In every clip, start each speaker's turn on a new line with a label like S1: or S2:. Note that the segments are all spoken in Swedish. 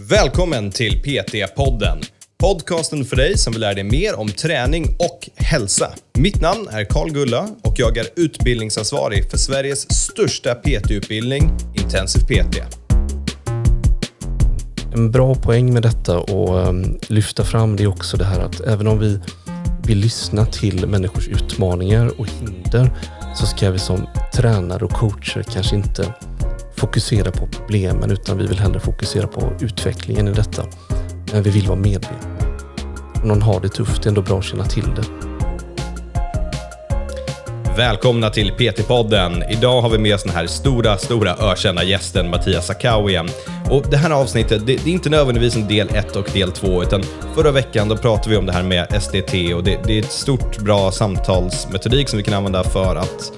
S1: Välkommen till PT-podden. Podcasten för dig som vill lära dig mer om träning och hälsa. Mitt namn är Karl Gulla och jag är utbildningsansvarig för Sveriges största PT-utbildning, Intensiv PT.
S2: En bra poäng med detta och ehm, lyfta fram det är också det här att även om vi vill lyssna till människors utmaningar och hinder så ska vi som tränare och coacher kanske inte fokusera på problemen utan vi vill hellre fokusera på utvecklingen i detta. Men vi vill vara medvetna. Om någon har det tufft, det är ändå bra att känna till det.
S1: Välkomna till PT-podden. Idag har vi med oss den här stora, stora ökända gästen Mattias Sakau igen. Och det här avsnittet, det, det är inte nödvändigtvis en del 1 och del 2, utan förra veckan då pratade vi om det här med SDT och det, det är ett stort, bra samtalsmetodik som vi kan använda för att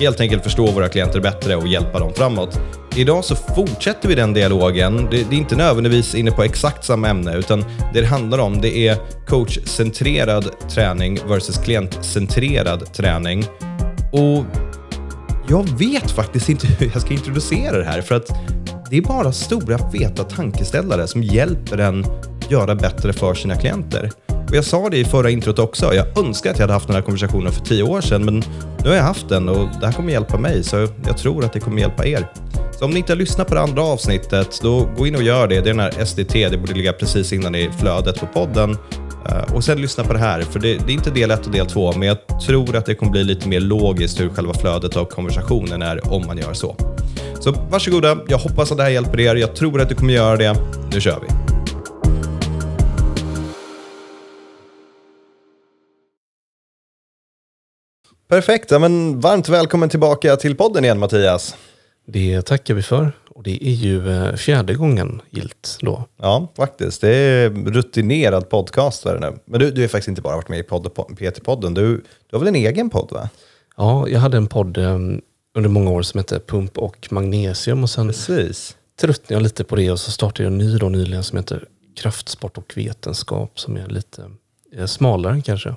S1: helt enkelt förstå våra klienter bättre och hjälpa dem framåt. Idag så fortsätter vi den dialogen. Det, det, är inte nödvändigtvis inne på exakt samma ämne, utan det det handlar om det är coachcentrerad träning versus klientcentrerad träning. Och jag vet faktiskt inte hur jag ska introducera det här, för att det är bara stora feta tankeställare som hjälper en göra bättre för sina klienter. Och jag sa det i förra introt också. Jag önskar att jag hade haft den här konversationen för tio år sedan, men nu har jag haft den och det här kommer hjälpa mig, så jag tror att det kommer hjälpa er. Så om ni inte har lyssnat på det andra avsnittet, då gå in och gör det. Det är den här SDT, det borde ligga precis innan i flödet på podden. Eh, och sen lyssna på det här, för det, det är inte del 1 och del 2, men jag tror att det kommer bli lite mer logiskt hur själva flödet av konversationen är om man gör så. Så varsågoda, jag hoppas att det här hjälper er. Jag tror att det kommer göra det. Nu kör vi! Perfekt, ja, men varmt välkommen tillbaka till podden igen Mattias.
S2: Det tackar vi för och det är ju eh, fjärde gången gilt då.
S1: Ja, faktiskt. Det är rutinerad podcastare nu. Men du, du har faktiskt inte bara varit med i PT-podden. Du, du har väl en egen podd va?
S2: Ja, jag hade en podd um, under många år som hette Pump och Magnesium och sen
S1: Precis.
S2: tröttnade jag lite på det och så startade jag en ny då nyligen som heter Kraftsport och vetenskap som är lite eh, smalare kanske.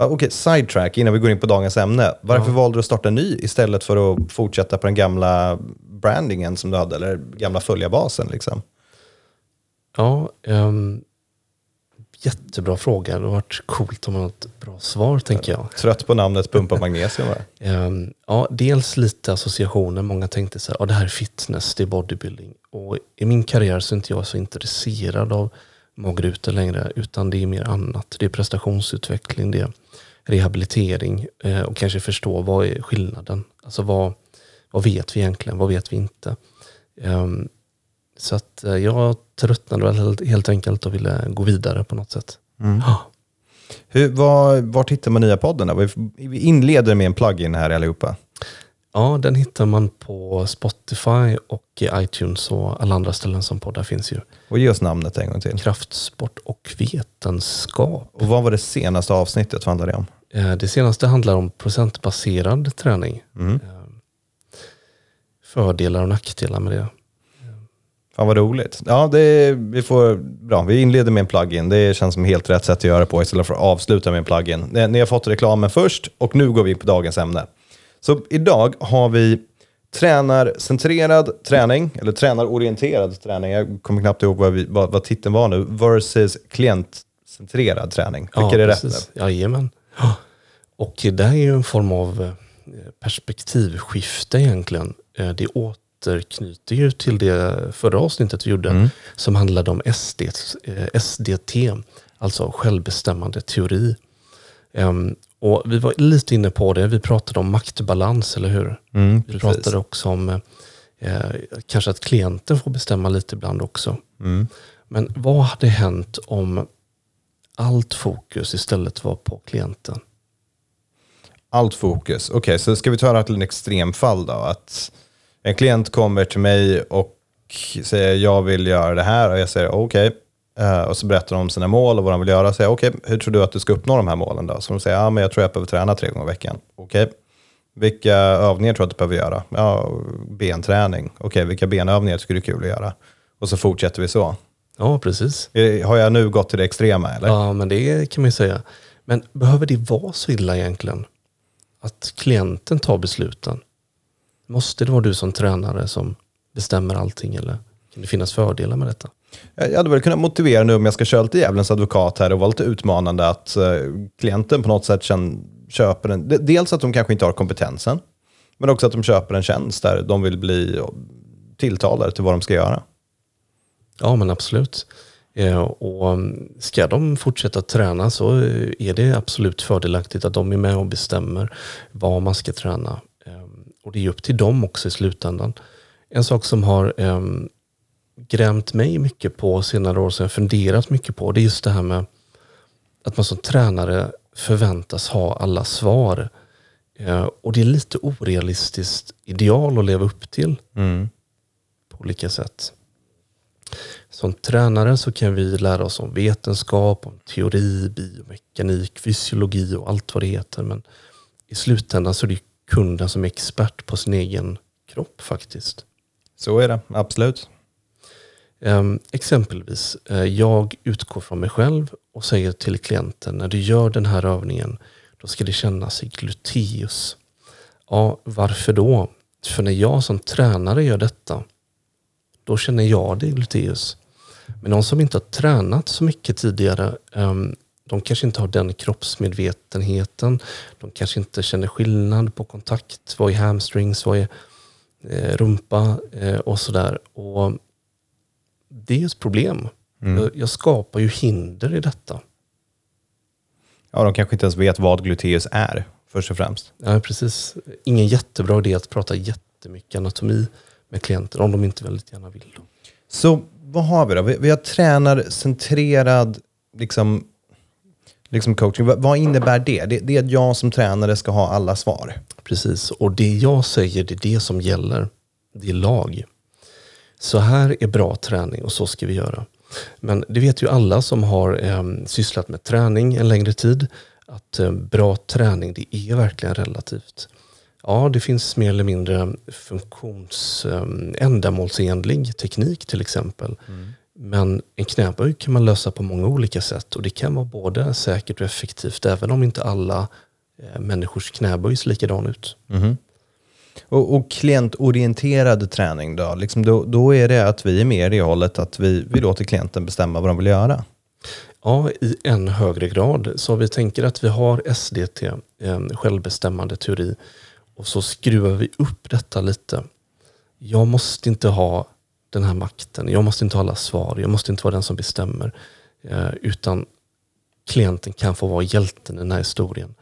S1: Ja, Okej, okay, sidetrack innan vi går in på dagens ämne. Varför ja. valde du att starta ny istället för att fortsätta på den gamla brandingen som du hade, eller gamla följarbasen? Liksom?
S2: Ja, um, jättebra fråga. Det har varit coolt om man har ett bra svar, tänker jag.
S1: Trött på namnet Pumpa Magnesium?
S2: um, ja, dels lite associationer. Många tänkte så här, ja, det här är fitness, det är bodybuilding. Och i min karriär så är inte jag så intresserad av magrutor längre, utan det är mer annat. Det är prestationsutveckling, det är rehabilitering eh, och kanske förstå vad är skillnaden. Alltså vad, vad vet vi egentligen? Vad vet vi inte? Um, så att eh, jag tröttnade väl helt enkelt och ville gå vidare på något sätt. Mm.
S1: Ah. Hur, var, vart hittar man nya podden? Då? Vi inleder med en plugin här allihopa.
S2: Ja, den hittar man på Spotify och iTunes och alla andra ställen som poddar finns ju.
S1: Och ge oss namnet en gång till.
S2: Kraftsport och vetenskap.
S1: Och vad var det senaste avsnittet vad handlade det om?
S2: Eh, det senaste handlar om procentbaserad träning. Mm. Eh, fördelar och nackdelar med det.
S1: Fan vad roligt. Ja, det, vi, får, bra. vi inleder med en plugin. Det känns som helt rätt sätt att göra på istället för att avsluta med en plugin. Ni har fått reklamen först och nu går vi in på dagens ämne. Så idag har vi tränarcentrerad träning, eller tränarorienterad träning. Jag kommer knappt ihåg vad, vi, vad, vad titeln var nu. Versus klientcentrerad träning. Vilka ja, är rätt nu?
S2: Jajamän. Och det här är ju en form av eh, perspektivskifte egentligen. Eh, det återknyter ju till det förra avsnittet vi gjorde mm. som handlade om SD, SDT, alltså självbestämmande teori. Och vi var lite inne på det, vi pratade om maktbalans, eller hur? Mm, vi pratade också om eh, kanske att klienten får bestämma lite ibland också. Mm. Men vad hade hänt om allt fokus istället var på klienten?
S1: Allt fokus. Okej, okay, så ska vi ta det till en extremfall då? Att en klient kommer till mig och säger jag vill göra det här och jag säger okej. Okay. Uh, och så berättar de om sina mål och vad de vill göra. Säger okej, okay, hur tror du att du ska uppnå de här målen då? Så de säger ja, men jag tror jag behöver träna tre gånger i veckan. Okej. Okay. Vilka övningar tror du att du behöver göra? Ja, benträning. Okej, okay, vilka benövningar tycker du är kul att göra? Och så fortsätter vi så.
S2: Ja, precis.
S1: Har jag nu gått till det extrema eller?
S2: Ja, men det kan man ju säga. Men behöver det vara så illa egentligen? Att klienten tar besluten? Måste det vara du som tränare som bestämmer allting eller kan det finnas fördelar med detta?
S1: Jag hade väl kunnat motivera nu om jag ska köra lite djävulens advokat här och vara lite utmanande att eh, klienten på något sätt köper en... Dels att de kanske inte har kompetensen, men också att de köper en tjänst där de vill bli tilltalade till vad de ska göra.
S2: Ja, men absolut. Eh, och mm, ska de fortsätta träna så är det absolut fördelaktigt att de är med och bestämmer vad man ska träna. Ehm, och det är upp till dem också i slutändan. En sak som har ehm, grämt mig mycket på senare år, som jag funderat mycket på, det är just det här med att man som tränare förväntas ha alla svar. Eh, och det är lite orealistiskt ideal att leva upp till mm. på olika sätt. Som tränare så kan vi lära oss om vetenskap, om teori, biomekanik, fysiologi och allt vad det heter. Men i slutändan så är det kunden som är expert på sin egen kropp faktiskt.
S1: Så är det, absolut.
S2: Um, exempelvis, uh, jag utgår från mig själv och säger till klienten, när du gör den här övningen, då ska det kännas i gluteus. Ja, varför då? För när jag som tränare gör detta, då känner jag det i gluteus. Men de som inte har tränat så mycket tidigare, um, de kanske inte har den kroppsmedvetenheten. De kanske inte känner skillnad på kontakt. Vad är hamstrings? Vad är eh, rumpa? Eh, och sådär. Och det är ett problem. Mm. Jag, jag skapar ju hinder i detta.
S1: Ja, de kanske inte ens vet vad gluteus är, först och främst.
S2: Ja, precis. Ingen jättebra idé att prata jättemycket anatomi med klienter, om de inte väldigt gärna vill. Då.
S1: Så vad har vi då? Vi, vi har tränarcentrerad liksom, liksom coaching. V vad innebär det? det? Det är att jag som tränare ska ha alla svar.
S2: Precis, och det jag säger, det är det som gäller. Det är lag. Så här är bra träning och så ska vi göra. Men det vet ju alla som har eh, sysslat med träning en längre tid, att eh, bra träning det är verkligen relativt. Ja, det finns mer eller mindre funktions, eh, ändamålsenlig teknik till exempel. Mm. Men en knäböj kan man lösa på många olika sätt och det kan vara både säkert och effektivt även om inte alla eh, människors knäböj ser likadan ut.
S1: Mm. Och, och klientorienterad träning då? Liksom då? Då är det att vi är mer i hållet att vi, vi låter klienten bestämma vad de vill göra?
S2: Ja, i en högre grad. Så vi tänker att vi har SDT, självbestämmande teori, och så skruvar vi upp detta lite. Jag måste inte ha den här makten, jag måste inte ha alla svar, jag måste inte vara den som bestämmer. Eh, utan klienten kan få vara hjälten i den här historien.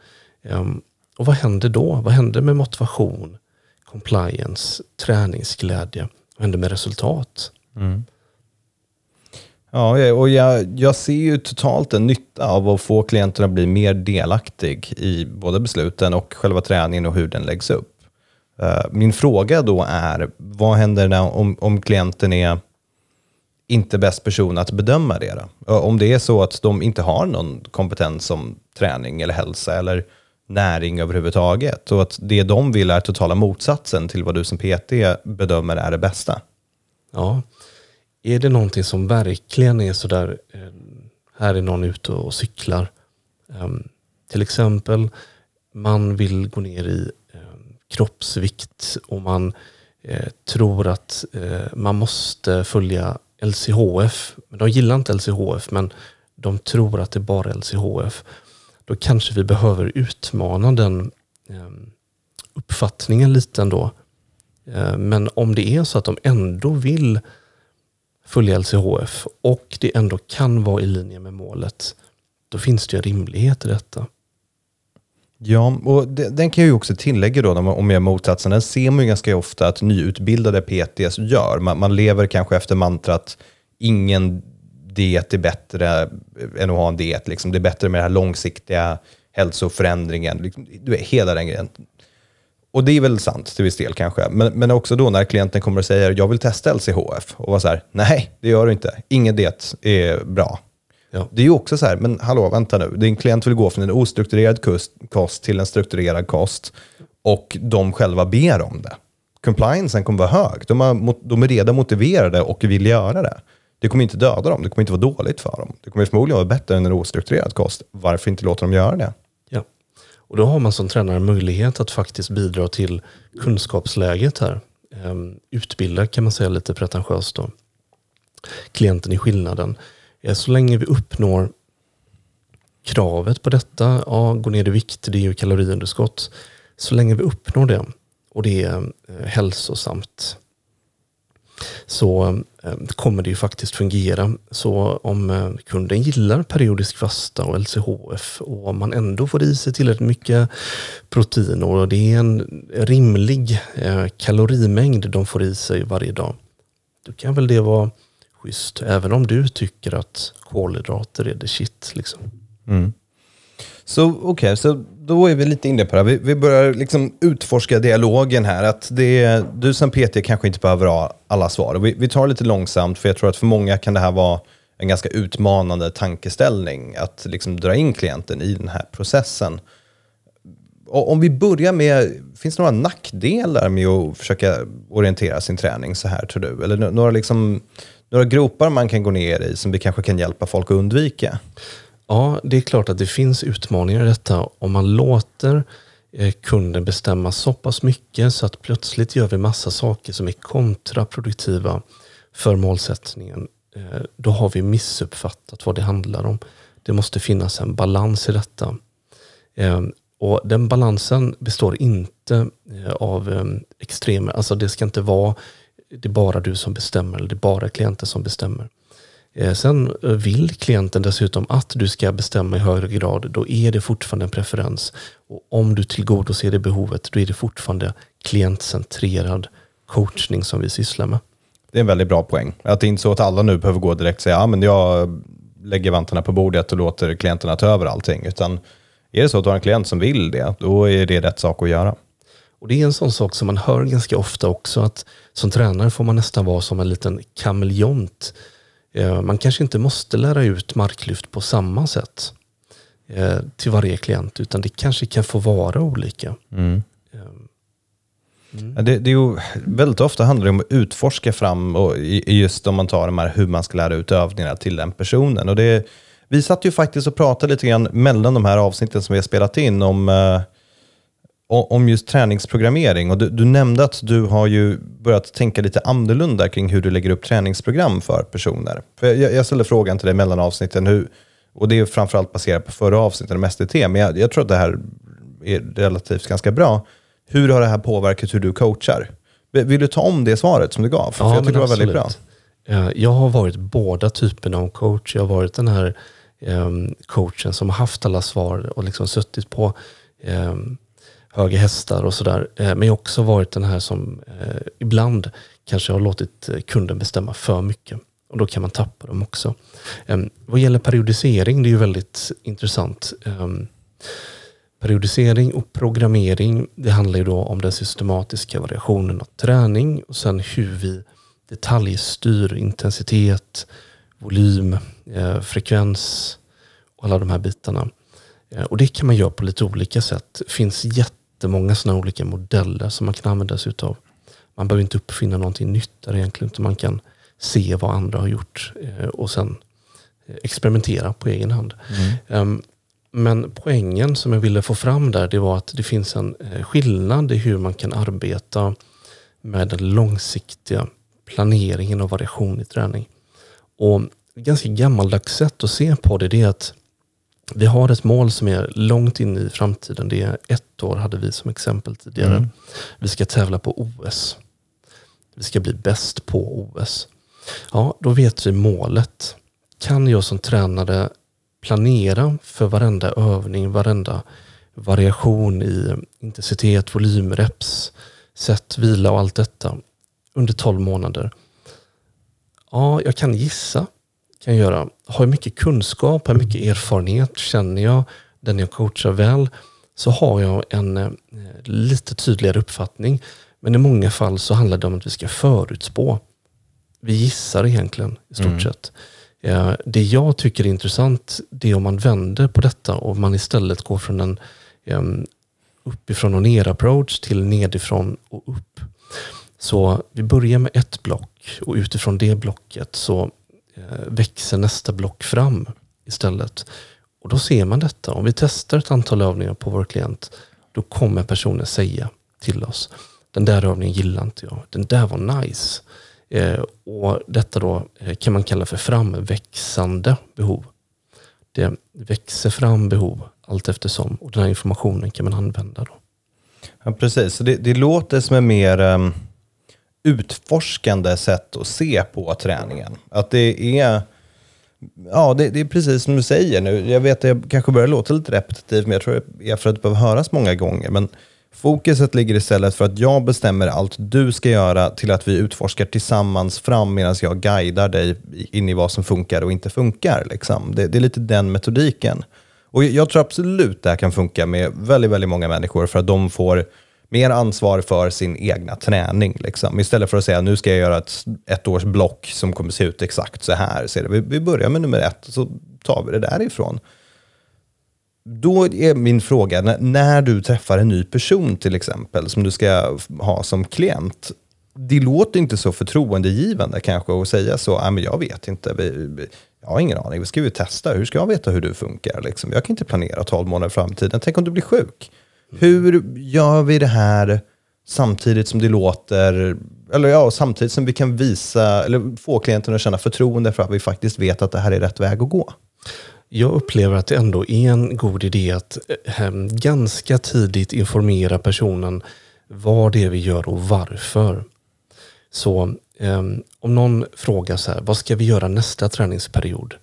S2: Ehm, och vad händer då? Vad händer med motivation? Compliance, träningsglädje. Vad händer med resultat? Mm.
S1: Ja, och jag, jag ser ju totalt en nytta av att få klienterna att bli mer delaktig i både besluten och själva träningen och hur den läggs upp. Eh, min fråga då är, vad händer när, om, om klienten är inte bäst person att bedöma det? Då? Eh, om det är så att de inte har någon kompetens som träning eller hälsa eller näring överhuvudtaget. Och att det de vill är totala motsatsen till vad du som PT bedömer är det bästa.
S2: Ja, är det någonting som verkligen är sådär, eh, här är någon ute och cyklar. Ehm, till exempel, man vill gå ner i ehm, kroppsvikt och man eh, tror att eh, man måste följa LCHF. De gillar inte LCHF men de tror att det är bara LCHF då kanske vi behöver utmana den ehm, uppfattningen lite ändå. Eh, men om det är så att de ändå vill följa LCHF och det ändå kan vara i linje med målet, då finns det en rimlighet i detta.
S1: Ja, och den kan jag ju också tillägga då, om jag är motsatsen, den ser man ju ganska ofta att nyutbildade PTs gör. Man, man lever kanske efter mantrat ingen diet är bättre än att ha en diet. Liksom. Det är bättre med den här långsiktiga hälsoförändringen. Liksom, du vet, hela den grejen. Och det är väl sant till viss del kanske. Men, men också då när klienten kommer och säger jag vill testa LCHF och vara så här, nej det gör du inte. Ingen diet är bra. Ja. Det är ju också så här, men hallå vänta nu. Din klient vill gå från en ostrukturerad kost till en strukturerad kost och de själva ber om det. Compliancen kommer vara hög. De, har, de är redan motiverade och vill göra det. Det kommer inte döda dem, det kommer inte vara dåligt för dem. Det kommer förmodligen vara bättre än en ostrukturerad kost. Varför inte låta dem göra det?
S2: Ja, och då har man som tränare möjlighet att faktiskt bidra till kunskapsläget här. Ehm, utbilda kan man säga lite pretentiöst då. klienten i skillnaden. Eh, så länge vi uppnår kravet på detta, ja, gå ner i vikt, det är ju kaloriunderskott. Så länge vi uppnår det och det är eh, hälsosamt så eh, kommer det ju faktiskt fungera. Så om eh, kunden gillar periodisk fasta och LCHF och man ändå får i sig tillräckligt mycket protein och det är en rimlig eh, kalorimängd de får i sig varje dag. Då kan väl det vara schysst, även om du tycker att kolhydrater är det shit. Liksom.
S1: Mm. Så okej, okay, så då är vi lite inne på det. Vi, vi börjar liksom utforska dialogen här. Att det, du som PT kanske inte behöver ha alla svar. Vi, vi tar det lite långsamt, för jag tror att för många kan det här vara en ganska utmanande tankeställning. Att liksom dra in klienten i den här processen. Och om vi börjar med, finns det några nackdelar med att försöka orientera sin träning så här tror du? Eller några, liksom, några gropar man kan gå ner i som vi kanske kan hjälpa folk att undvika?
S2: Ja, det är klart att det finns utmaningar i detta. Om man låter eh, kunden bestämma så pass mycket så att plötsligt gör vi massa saker som är kontraproduktiva för målsättningen. Eh, då har vi missuppfattat vad det handlar om. Det måste finnas en balans i detta. Ehm, och Den balansen består inte eh, av ehm, extremer. Alltså det ska inte vara det är bara du som bestämmer eller det är bara klienten som bestämmer. Eh, sen eh, vill klienten dessutom att du ska bestämma i högre grad, då är det fortfarande en preferens. Och om du tillgodoser det behovet, då är det fortfarande klientcentrerad coachning som vi sysslar med.
S1: Det är en väldigt bra poäng. Att det är inte så att alla nu behöver gå direkt och säga, ja men jag lägger vantarna på bordet och låter klienterna ta över allting. Utan är det så att du har en klient som vill det, då är det rätt sak att göra.
S2: Och Det är en sån sak som man hör ganska ofta också, att som tränare får man nästan vara som en liten kameleont man kanske inte måste lära ut marklyft på samma sätt eh, till varje klient, utan det kanske kan få vara olika. Mm.
S1: Mm. Det, det, är ju, väldigt ofta handlar det om att utforska fram, och just om man tar de här, hur man ska lära ut övningarna till den personen. Och det, vi satt ju faktiskt och pratade lite grann mellan de här avsnitten som vi har spelat in om eh, om just träningsprogrammering. Och du, du, nämnde att du har ju börjat tänka lite annorlunda kring hur du lägger upp träningsprogram för personer. För jag, jag ställde frågan till dig mellan avsnitten, hur, och det är framförallt baserat på förra avsnittet om SDT, men jag, jag tror att det här är relativt ganska bra. Hur har det här påverkat hur du coachar? Vill du ta om det svaret som du gav? För
S2: ja,
S1: jag tycker det var väldigt bra.
S2: Jag har varit båda typerna av coach. Jag har varit den här um, coachen som har haft alla svar och liksom suttit på um, höga hästar och sådär. Eh, men jag har också varit den här som eh, ibland kanske har låtit eh, kunden bestämma för mycket. Och då kan man tappa dem också. Eh, vad gäller periodisering, det är ju väldigt intressant. Eh, periodisering och programmering, det handlar ju då om den systematiska variationen av träning och sen hur vi detaljstyr intensitet, volym, eh, frekvens och alla de här bitarna. Och det kan man göra på lite olika sätt. Det finns jätte jättemånga sådana olika modeller som man kan använda sig utav. Man behöver inte uppfinna någonting nytt där egentligen, utan man kan se vad andra har gjort eh, och sen eh, experimentera på egen hand. Mm. Um, men poängen som jag ville få fram där, det var att det finns en eh, skillnad i hur man kan arbeta med den långsiktiga planeringen och variation i träning. Och ett ganska gammaldags sätt att se på det, det är att vi har ett mål som är långt in i framtiden. Det är ett år hade vi som exempel tidigare. Mm. Vi ska tävla på OS. Vi ska bli bäst på OS. Ja, då vet vi målet. Kan jag som tränare planera för varenda övning, varenda variation i intensitet, volym, reps, sätt, vila och allt detta under 12 månader? Ja, jag kan gissa kan göra. Har jag mycket kunskap, har mycket erfarenhet, känner jag den jag coachar väl, så har jag en eh, lite tydligare uppfattning. Men i många fall så handlar det om att vi ska förutspå. Vi gissar egentligen i stort mm. sett. Eh, det jag tycker är intressant, det är om man vänder på detta och man istället går från en eh, uppifrån och ner approach till nedifrån och upp. Så vi börjar med ett block och utifrån det blocket så Eh, växer nästa block fram istället. Och då ser man detta. Om vi testar ett antal övningar på vår klient, då kommer personen säga till oss, den där övningen gillar inte jag. Den där var nice. Eh, och Detta då eh, kan man kalla för framväxande behov. Det växer fram behov allt eftersom och den här informationen kan man använda. Då.
S1: Ja, precis. Så det, det låter som en mer um, utforskande sätt att se på träningen. Att det är Ja, det, det, är precis som du säger nu. Jag vet att jag kanske börjar låta lite repetitiv, men jag tror det är för att det behöver höras många gånger. Men fokuset ligger istället för att jag bestämmer allt du ska göra till att vi utforskar tillsammans fram medan jag guidar dig in i vad som funkar och inte funkar. Liksom. Det, det, är lite den metodiken. Och jag tror absolut det här kan funka med väldigt, väldigt många människor för att de får mer ansvar för sin egna träning. Liksom. Istället för att säga nu ska jag göra ett, ett års block som kommer se ut exakt så här. Så vi, vi börjar med nummer ett och så tar vi det därifrån. Då är min fråga, när, när du träffar en ny person till exempel, som du ska ha som klient, det låter inte så förtroendegivande kanske att säga så, men jag vet inte, vi, vi, jag har ingen aning, vi ska ju testa, hur ska jag veta hur du funkar? Liksom? Jag kan inte planera 12 månader i framtiden, tänk om du blir sjuk? Hur gör vi det här samtidigt som det låter, eller ja, samtidigt som vi kan visa, eller få klienten att känna förtroende för att vi faktiskt vet att det här är rätt väg att gå?
S2: Jag upplever att det ändå är en god idé att äh, ganska tidigt informera personen vad det är vi gör och varför. Så äh, om någon frågar så här, vad ska vi göra nästa träningsperiod?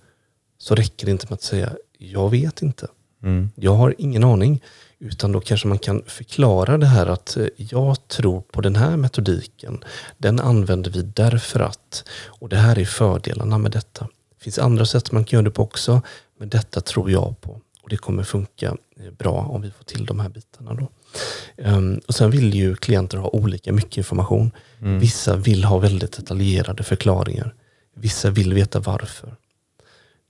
S2: Så räcker det inte med att säga, jag vet inte. Mm. Jag har ingen aning. Utan då kanske man kan förklara det här att eh, jag tror på den här metodiken. Den använder vi därför att. Och det här är fördelarna med detta. Det finns andra sätt man kan göra det på också. Men detta tror jag på. Och det kommer funka eh, bra om vi får till de här bitarna. Då. Um, och Sen vill ju klienter ha olika mycket information. Mm. Vissa vill ha väldigt detaljerade förklaringar. Vissa vill veta varför.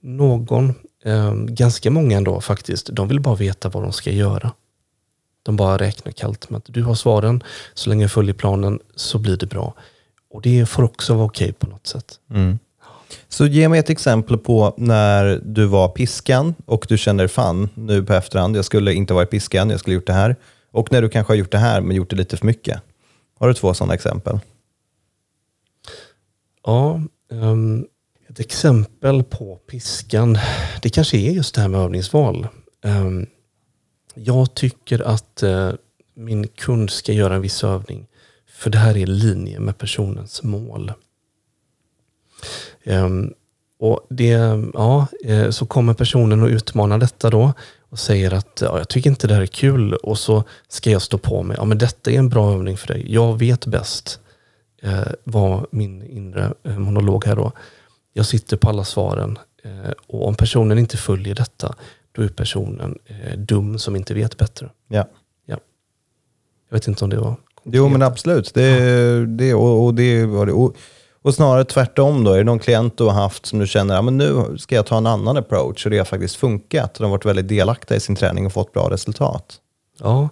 S2: Någon, um, ganska många ändå faktiskt, de vill bara veta vad de ska göra. De bara räknar kallt med att du har svaren, så länge jag följer planen så blir det bra. Och det får också vara okej okay på något sätt. Mm.
S1: Så ge mig ett exempel på när du var piskan och du känner fan nu på efterhand, jag skulle inte varit piskan, jag skulle gjort det här. Och när du kanske har gjort det här men gjort det lite för mycket. Har du två sådana exempel?
S2: Ja, um, ett exempel på piskan, det kanske är just det här med övningsval. Um, jag tycker att eh, min kund ska göra en viss övning. För det här är i linje med personens mål. Um, och det, ja, eh, så kommer personen och utmanar detta då och säger att ja, jag tycker inte det här är kul och så ska jag stå på mig. Ja, men detta är en bra övning för dig. Jag vet bäst eh, var min inre eh, monolog här då. Jag sitter på alla svaren eh, och om personen inte följer detta då är personen eh, dum som inte vet bättre.
S1: Ja.
S2: ja. Jag vet inte om det var
S1: konkret. Jo men absolut. Det, ja. det, och, och, det var det. Och, och snarare tvärtom då, är det någon klient du har haft som du känner, ja, men nu ska jag ta en annan approach och det har faktiskt funkat. De har varit väldigt delaktiga i sin träning och fått bra resultat.
S2: Ja.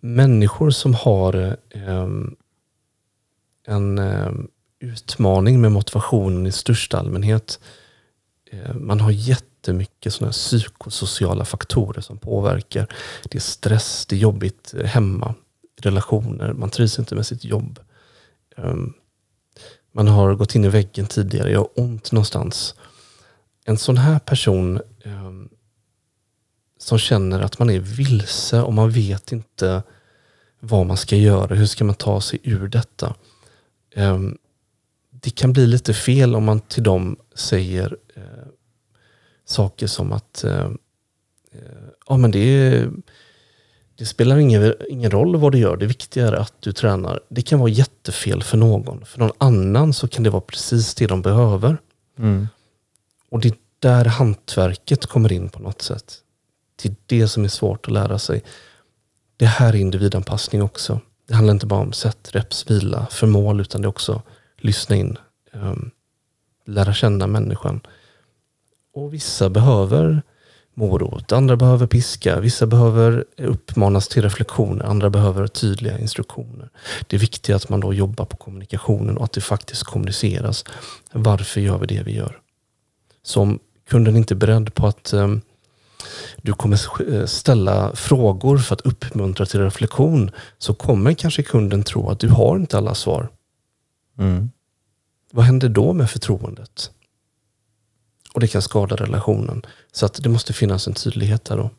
S2: Människor som har eh, en eh, utmaning med motivationen i största allmänhet. Eh, man har jättemycket sådana psykosociala faktorer som påverkar. Det är stress, det är jobbigt eh, hemma, relationer, man trivs inte med sitt jobb. Ehm, man har gått in i väggen tidigare, jag har ont någonstans. En sån här person ehm, som känner att man är vilse och man vet inte vad man ska göra, hur ska man ta sig ur detta? Ehm, det kan bli lite fel om man till dem säger uh, saker som att eh, eh, ja, men det, det spelar ingen, ingen roll vad du gör, det viktiga är att du tränar. Det kan vara jättefel för någon. För någon annan så kan det vara precis det de behöver. Mm. Och det är där hantverket kommer in på något sätt. Det är det som är svårt att lära sig. Det här är individanpassning också. Det handlar inte bara om sätt, reps, vila för mål, utan det är också lyssna in, um, lära känna människan. Och vissa behöver morot, andra behöver piska, vissa behöver uppmanas till reflektioner, andra behöver tydliga instruktioner. Det är viktigt att man då jobbar på kommunikationen och att det faktiskt kommuniceras. Varför gör vi det vi gör? Så om kunden inte är beredd på att um, du kommer eh, ställa frågor för att uppmuntra till reflektion så kommer kanske kunden tro att du har inte alla svar.
S1: Mm.
S2: Vad händer då med förtroendet? Och det kan skada relationen. Så att det måste finnas en tydlighet där då.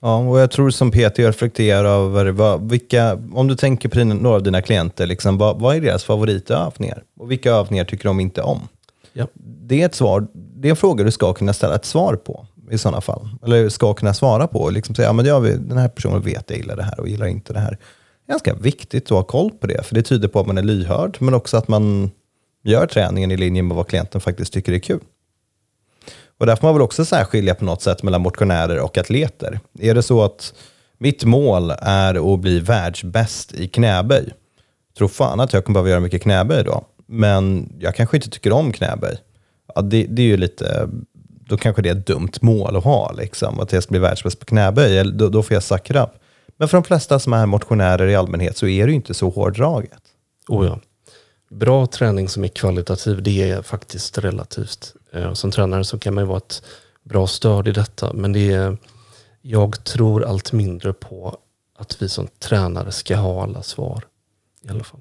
S1: Ja, och jag tror som Peter reflekterar över vad, vilka, om du tänker på dina, några av dina klienter, liksom, vad, vad är deras favoritövningar? Och vilka övningar tycker de inte om?
S2: Ja.
S1: Det är ett svar, det är en fråga du ska kunna ställa ett svar på i sådana fall. Eller ska kunna svara på. Liksom säga, ja, men jag, den här personen vet jag gillar det här och gillar inte det här. Det är ganska viktigt att ha koll på det, för det tyder på att man är lyhörd, men också att man gör träningen i linje med vad klienten faktiskt tycker är kul. Och där får man väl också särskilja på något sätt mellan motionärer och atleter. Är det så att mitt mål är att bli världsbäst i knäböj, tro fan att jag kommer behöva göra mycket knäböj då. Men jag kanske inte tycker om knäböj. Ja, det, det är ju lite, då kanske det är ett dumt mål att ha, liksom, att jag ska bli världsbäst på knäböj. Då, då får jag sucka upp. Men för de flesta som är motionärer i allmänhet så är det ju inte så hårdraget.
S2: Oh ja. Bra träning som är kvalitativ, det är faktiskt relativt. Eh, Som tränare så kan man ju vara ett bra stöd i detta, men det är, jag tror allt mindre på att vi som tränare ska ha alla svar. I alla fall.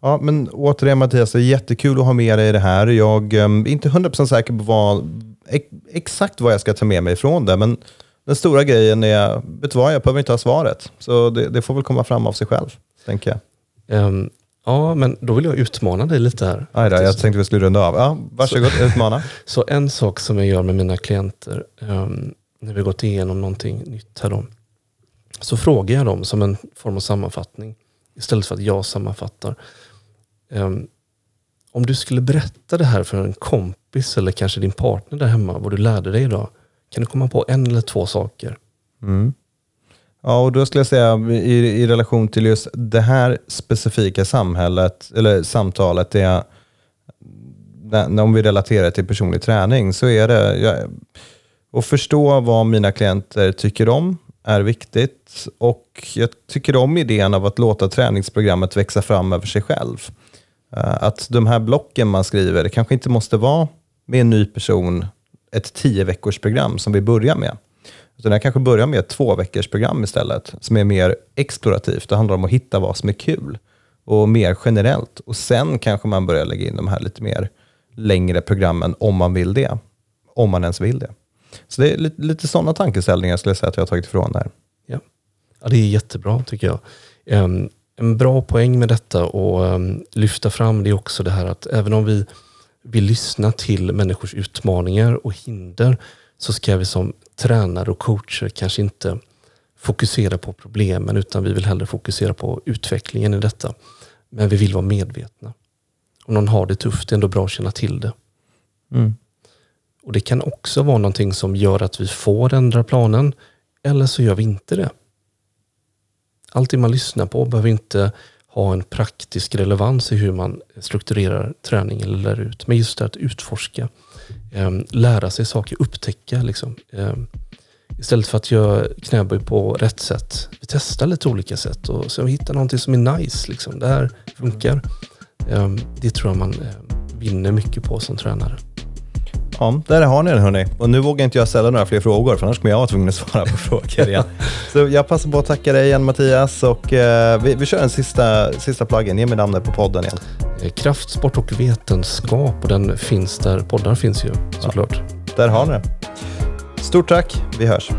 S1: Ja, men återigen Mattias, det är jättekul att ha med dig i det här. Jag ehm, är inte 100% säker på vad, ex, exakt vad jag ska ta med mig från det, men den stora grejen är, vet du vad, jag behöver inte ha svaret. Så det, det får väl komma fram av sig själv, tänker jag.
S2: Ehm, ja, men då vill jag utmana dig lite här.
S1: Aj då, jag tänkte vi skulle runda av. Ja, varsågod, utmana.
S2: Så en sak som jag gör med mina klienter ehm, när vi har gått igenom någonting nytt här då. Så frågar jag dem som en form av sammanfattning. Istället för att jag sammanfattar. Ehm, om du skulle berätta det här för en kompis eller kanske din partner där hemma. Vad du lärde dig idag. Kan du komma på en eller två saker?
S1: Ja, och då skulle jag säga i, i relation till just det här specifika samhället, eller samtalet, det är, när, om vi relaterar till personlig träning, så är det jag, att förstå vad mina klienter tycker om är viktigt. Och jag tycker om idén av att låta träningsprogrammet växa fram över sig själv. Eh, att de här blocken man skriver, det kanske inte måste vara med en ny person ett tio veckors program som vi börjar med. Utan jag kanske börjar med ett två veckors program istället, som är mer explorativt. Det handlar om att hitta vad som är kul och mer generellt. Och sen kanske man börjar lägga in de här lite mer längre programmen om man vill det. Om man ens vill det. Så det är lite, lite sådana tankeställningar skulle jag säga att jag har tagit ifrån där.
S2: Ja. ja, det är jättebra tycker jag. En, en bra poäng med detta och um, lyfta fram det är också det här att även om vi vill lyssna till människors utmaningar och hinder så ska vi som tränare och coacher kanske inte fokusera på problemen utan vi vill hellre fokusera på utvecklingen i detta. Men vi vill vara medvetna. Om någon har det tufft, det är ändå bra att känna till det. Och Det kan också vara någonting som gör att vi får ändra planen eller så gör vi inte det. Allt det man lyssnar på behöver inte ha en praktisk relevans i hur man strukturerar träning eller lär ut. Men just det att utforska, Ehm, lära sig saker, upptäcka. Liksom. Ehm, istället för att göra knäböj på rätt sätt. Vi testar lite olika sätt och sen vi hittar någonting som är nice. Liksom. Det här funkar. Ehm, det tror jag man vinner mycket på som tränare.
S1: Ja, där har ni den hörni. Och nu vågar inte jag ställa några fler frågor, för annars kommer jag vara tvungen att svara på frågor igen. Så jag passar på att tacka dig igen Mattias och eh, vi, vi kör en sista, sista plugin. Ge mig namnet på podden igen.
S2: Eh, Kraft, sport och vetenskap och den finns där poddar finns ju såklart.
S1: Där har ni det. Stort tack, vi hörs.